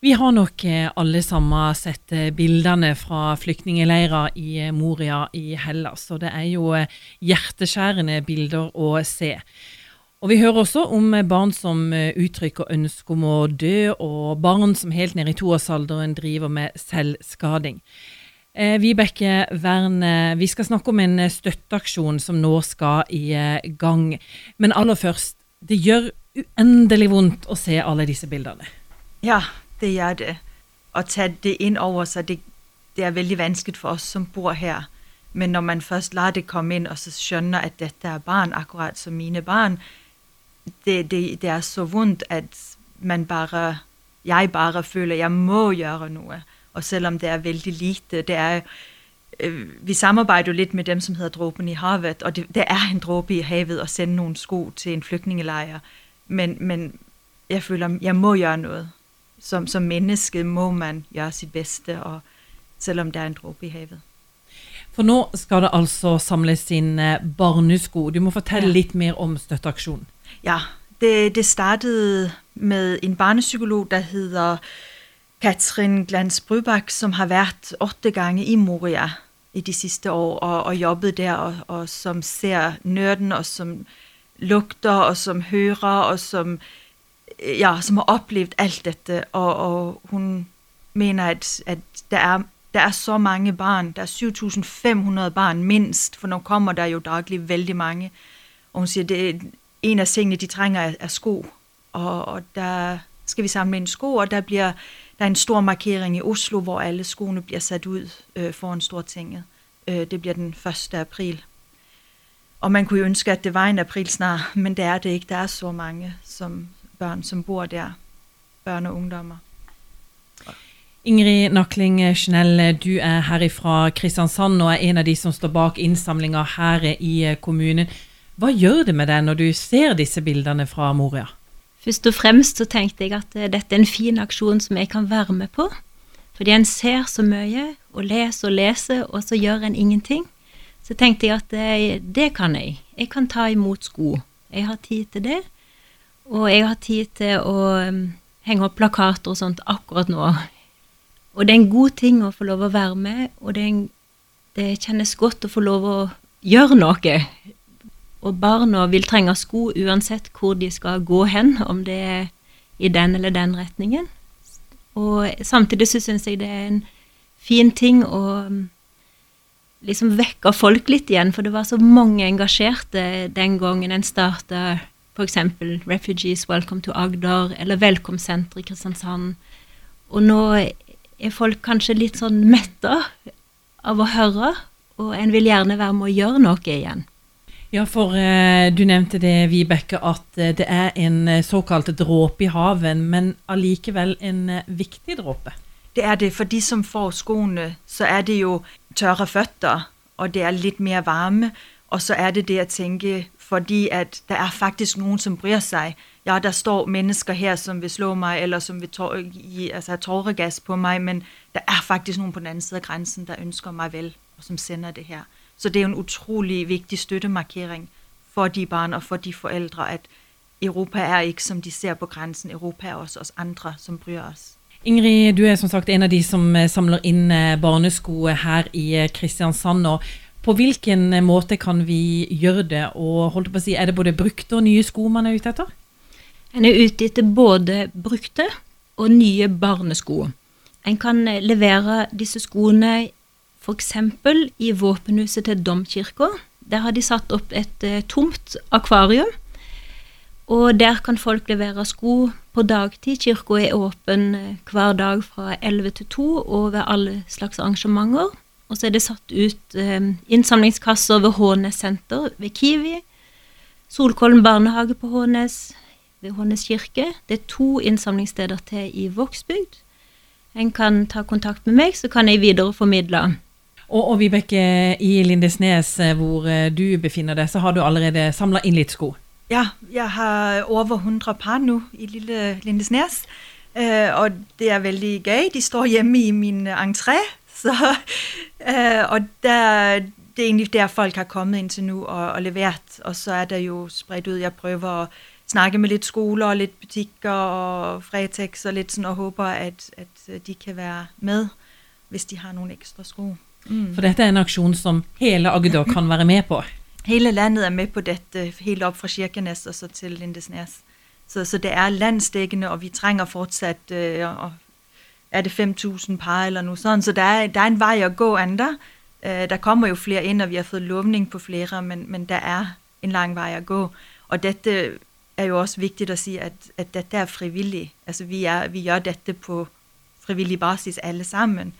Vi har nok eh, alle sammen sett eh, bildene fra flyktningleirer i eh, Moria i Hellas, og det er jo hjerteskjærende bilder å se. Og Vi hører også om barn som uttrykker ønske om å dø, og barn som helt ned i toårsalderen driver med selvskading. Vibeke Wern, vi skal snakke om en støtteaksjon som nå skal i gang. Men aller først, det gjør uendelig vondt å se alle disse bildene. Ja, det gjør det. Å ta det inn over seg, det, det, er veldig vanskelig for oss som bor her. Men når man først lar det komme inn, og så skjønner at dette er barn, akkurat som mine barn, det, det, det er så vondt at man bare Jeg bare føler jeg må gjøre noe. Og selv om det er veldig lite det er øh, vi samarbeider jo litt med dem som heter Dråpen i havet, og det, det, er en dråpe i havet å sende noen sko til en flyktningleir. Men, men, jeg føler jeg må gjøre noe som, som menneske må man gjøre sitt beste, og selv om det er en dråpe i havet. For nå skal det altså samles inn eh, barnesko. Du må fortelle ja. litt mer om støtteaksjonen. Ja, det, det, startet med en barnepsykolog der heter Katrin Glans Brybakk, som har vært åtte ganger i Moria i de siste år og, og jobbet der, og, og, som ser nerden, og som lukter, og som hører, og som ja, som har opplevd alt dette, og, og hun mener at, at det, er, det, er, så mange barn. Det er 7500 barn minst, for nå kommer der jo daglig veldig mange. Og hun sier det, en av tingene de trenger, er, er sko. Og, og der skal vi samle inn sko, og der blir det er en stor markering i Oslo hvor alle skoene blir satt ut øh, foran Stortinget. Øh, det blir den 1. april. Og man kunne jo ønske at det var en april snart, men det er det ikke. Det er så mange som, barn som bor der. Barn og ungdommer. Ingrid Nakling Schnell, du er her fra Kristiansand og er en av de som står bak innsamlinga her i kommunen. Hva gjør det med deg når du ser disse bildene fra Moria? Først og fremst så tenkte jeg at dette er en fin aksjon som jeg kan være med på. Fordi en ser så mye, og leser og leser, og så gjør en ingenting. Så tenkte jeg at det, det kan jeg. Jeg kan ta imot sko. Jeg har tid til det. Og jeg har tid til å um, henge opp plakater og sånt akkurat nå. Og det er en god ting å få lov å være med, og det, en, det kjennes godt å få lov å gjøre noe. Og barna vil trenge sko uansett hvor de skal gå hen, om det er i den eller den retningen. Og samtidig så syns jeg det er en fin ting å um, liksom vekke folk litt igjen, for det var så mange engasjerte den gangen en starta f.eks. Refugees Welcome to Agder eller Velkomstsenteret i Kristiansand. Og nå er folk kanskje litt sånn metta av å høre, og en vil gjerne være med å gjøre noe igjen. Ja, for eh, du nevnte det, Vibeke, at eh, det er en eh, såkalt dråpe i haven, men allikevel en eh, viktig dråpe. Det er det. For de som får skoene, så er det jo tørre føtter, og det er litt mer varme. Og så er det det å tenke fordi at det er faktisk noen som bryr seg. Ja, der står mennesker her som vil slå meg, eller som vil gi altså, tåregass på meg, men det er faktisk noen på den andre siden av grensen der ønsker meg vel, og som sender det her. Så det er jo en utrolig viktig støttemarkering for de barn og for de foreldre at Europa er ikke som de ser på grensen, Europa er også oss andre som bryr oss. Ingrid, du er som sagt en av de som eh, samler inn eh, barnesko her i eh, Kristiansand. og på hvilken måte kan vi gjøre det, og holdt på å si, er det både brukte og nye sko man er ute etter? En er ute etter både brukte og nye barnesko. En kan levere disse skoene f.eks. i våpenhuset til domkirka. Der har de satt opp et uh, tomt akvarium. Og der kan folk levere sko på dagtid. Kirka er åpen hver dag fra 11 til 2 og ved alle slags arrangementer. Og så er det satt ut eh, innsamlingskasser ved Hånes senter ved Kiwi. Solkollen barnehage på Hånes, ved Hånes kirke. Det er to innsamlingssteder til i Vågsbygd. En kan ta kontakt med meg, så kan jeg videreformidle. Og, og Vibeke, i Lindesnes, eh, hvor eh, du befinner deg, så har du allerede samla inn litt sko? Ja, jeg har over 100 par nå i lille Lindesnes. Uh, og det er veldig gøy. De står hjemme i min entré. Så, eh, og det, det er egentlig der folk har kommet inn til nå og, og, levert. Og så er det jo spredt ut. Jeg prøver å snakke med litt skoler og litt butikker og Fretex og litt sånn, og håper at, at de kan være med hvis de har noen ekstra sko. Mm. For dette er en aksjon som hele Agder kan være med på? Hele landet er med på dette, helt opp fra Kirkenes og så til Lindesnes. Så, så det er landsdekkende, og vi trenger fortsatt øh, Er det 5000 par eller noe sånt? Så det er, det er en vei å gå enda. Øh, der kommer jo flere inn, og vi har fått lovning på flere, men, men det er en lang vei å gå. Og dette er jo også viktig å si at, at dette er frivillig. Altså vi, er, vi, gjør dette på frivillig basis alle sammen.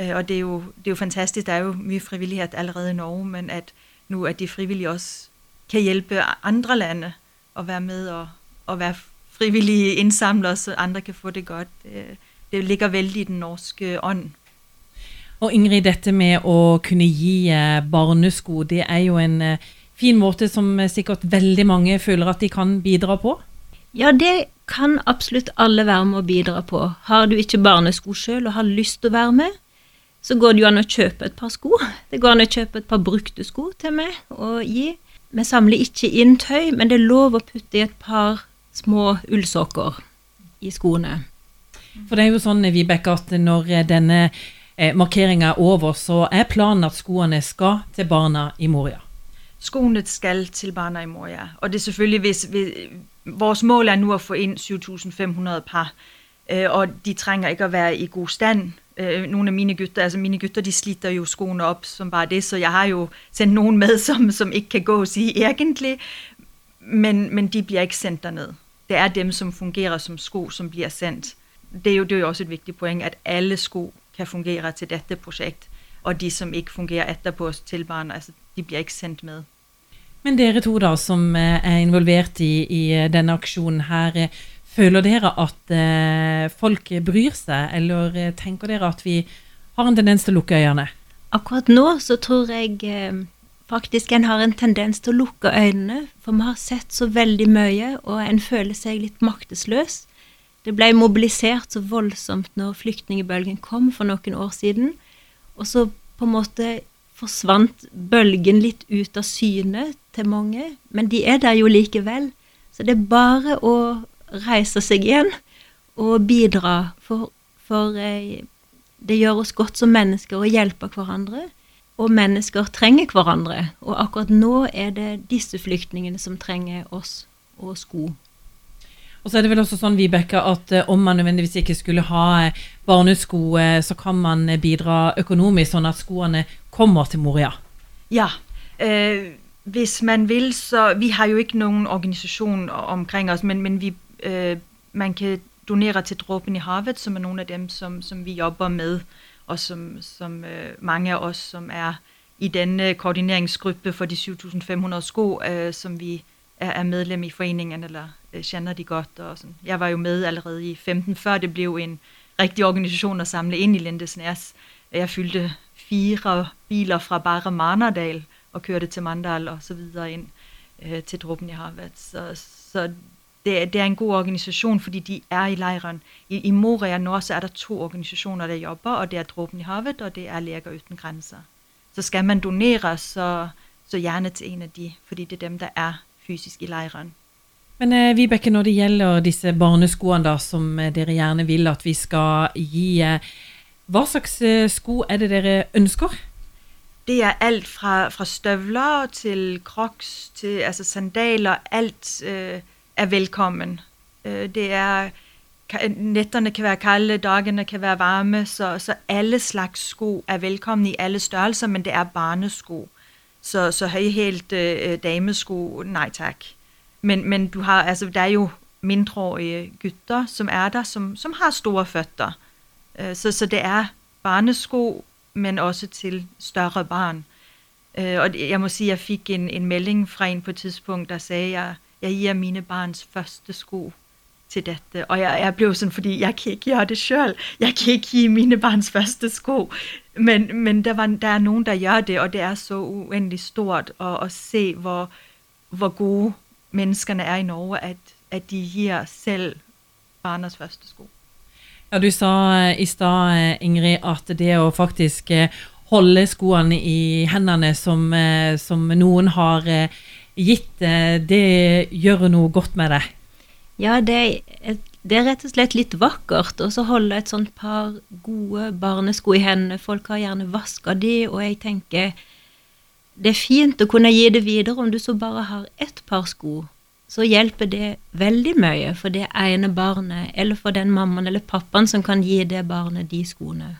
Uh, og det er, jo, det er, jo, fantastisk. Det er jo mye frivillighet allerede i Norge, men at nå at de frivillige også kan hjelpe andre lande å være med og, og være frivillige innsamlere, så andre kan få det godt. Det, det ligger veldig i den norske ånd. Og Ingrid, dette med å kunne gi eh, barnesko, det er jo en eh, fin måte som sikkert veldig mange føler at de kan bidra på? Ja, det kan absolutt alle være med å bidra på. Har du ikke barnesko sjøl og har lyst til å være med, så går det jo an å kjøpe et par sko. Det går an å kjøpe et par brukte sko til meg og gi. Vi samler ikke inn tøy, men det er lov å putte i et par små ullsokker i skoene. For det er jo sånn, Vibeke, at når denne eh, markeringa er over, så er planen at skoene skal til barna i Moria skoene skal til barna i Moria. Og det er selvfølgelig hvis, hvis Vores mål er nå å få inn 7500 par, øh, og de trenger ikke å være i god stand. Noen av mine gutter altså mine gutter de sliter jo skoene opp som bare det, så jeg har jo sendt noen med som, som ikke kan gå og si egentlig, men, men de blir ikke sendt derned. Det er dem som fungerer som sko, som blir sendt. Det er jo, det er jo også et viktig poeng at alle sko kan fungere til dette prosjekt, og de som ikke fungerer etterpå til barna, altså, de blir ikke sendt med. Men dere to da, som eh, er involvert i, i eh, denne aksjonen her, eh, føler dere at eh, folk bryr seg, eller tenker dere at vi har en tendens til å lukke øynene? Akkurat nå så tror jeg eh, faktisk en har en tendens til å lukke øynene, for vi har sett så veldig mye, og en føler seg litt maktesløs. Det ble mobilisert så voldsomt når flyktningbølgen kom for noen år siden, og så på en måte forsvant bølgen litt ut av syne til mange, men de er der jo likevel. Så det er bare å reise seg igjen og bidra, for, for eh, det gjør oss godt som mennesker å hjelpe hverandre. Og mennesker trenger hverandre, og akkurat nå er det disse flyktningene som trenger oss og sko. Og så er det vel også sånn, Vibeke, at uh, om man nødvendigvis ikke skulle ha uh, barnesko, uh, så kan man bidra økonomisk, sånn at skoene kommer til Moria. Ja. hvis man vil, så Vi har jo ikke noen organisasjon omkring oss, men, men vi, man kan donere til Dråpen i havet, som er noen av dem som, som vi jobber med, og som, som mange av oss som er i denne koordineringsgruppe for de 7500 sko, som vi er, medlem i foreningen, eller øh, kjenner de godt. Jeg var jo med allerede i 15, før det ble en riktig organisasjon å samle inn i Lindesnes. Jeg fylte fire biler fra bare Marnardal og kørte til Mandal videre inn øh, til Dråpen i havet. Så, så det, det, er en god organisasjon fordi de er i leiren. I, i Moria nå så er det to organisasjoner der jobber, og det er Dråpen i havet og det er Leger uten grenser. Så skal man donere, så, så gjerne til en av de, fordi det er dem der er fysisk i leiren. Men eh, Vibeke, når det gjelder disse barneskoene da, som eh, dere gjerne vil at vi skal gi, eh, hva slags sko er det dere ønsker? Det er alt fra, fra støvler til crocs til altså sandaler. Alt eh, er velkommen. Det er Nettene kan være kalde, dagene kan være varme, så, så alle slags sko er velkomne i alle størrelser, men det er barnesko. Så, så høyhælt øh, damesko, nei takk. Men, men har, altså, det er jo mindreårige gutter som er der, som, som har store føtter. Øh, så, så, det er barnesko, men også til større barn. Øh, og jeg må si jeg fikk en, en melding fra en på et tidspunkt der sa jeg, jeg gir mine barns første sko til dette. Og jeg, jeg ble sånn fordi jeg kan ikke gjøre det sjøl. Jeg kan ikke gi mine barns første sko. Men, men der, var, der, er noen der gjør det, og det er så uendelig stort å, å se hvor, hvor, gode menneskene er i Norge, at, at de gir selv barnas første sko. Ja, Du sa eh, i stad, eh, Ingrid, at det å faktisk eh, holde skoene i hendene som, som noen har gitt det gjør noe godt med deg? Ja, det det er rett og slett litt vakkert. Så holde et sånt par gode barnesko i hendene. Folk har gjerne vaska de, og jeg tenker det er fint å kunne gi det videre om du så bare har ett par sko. Så hjelper det veldig mye for det ene barnet, eller for den mammaen eller pappaen som kan gi det barnet de skoene.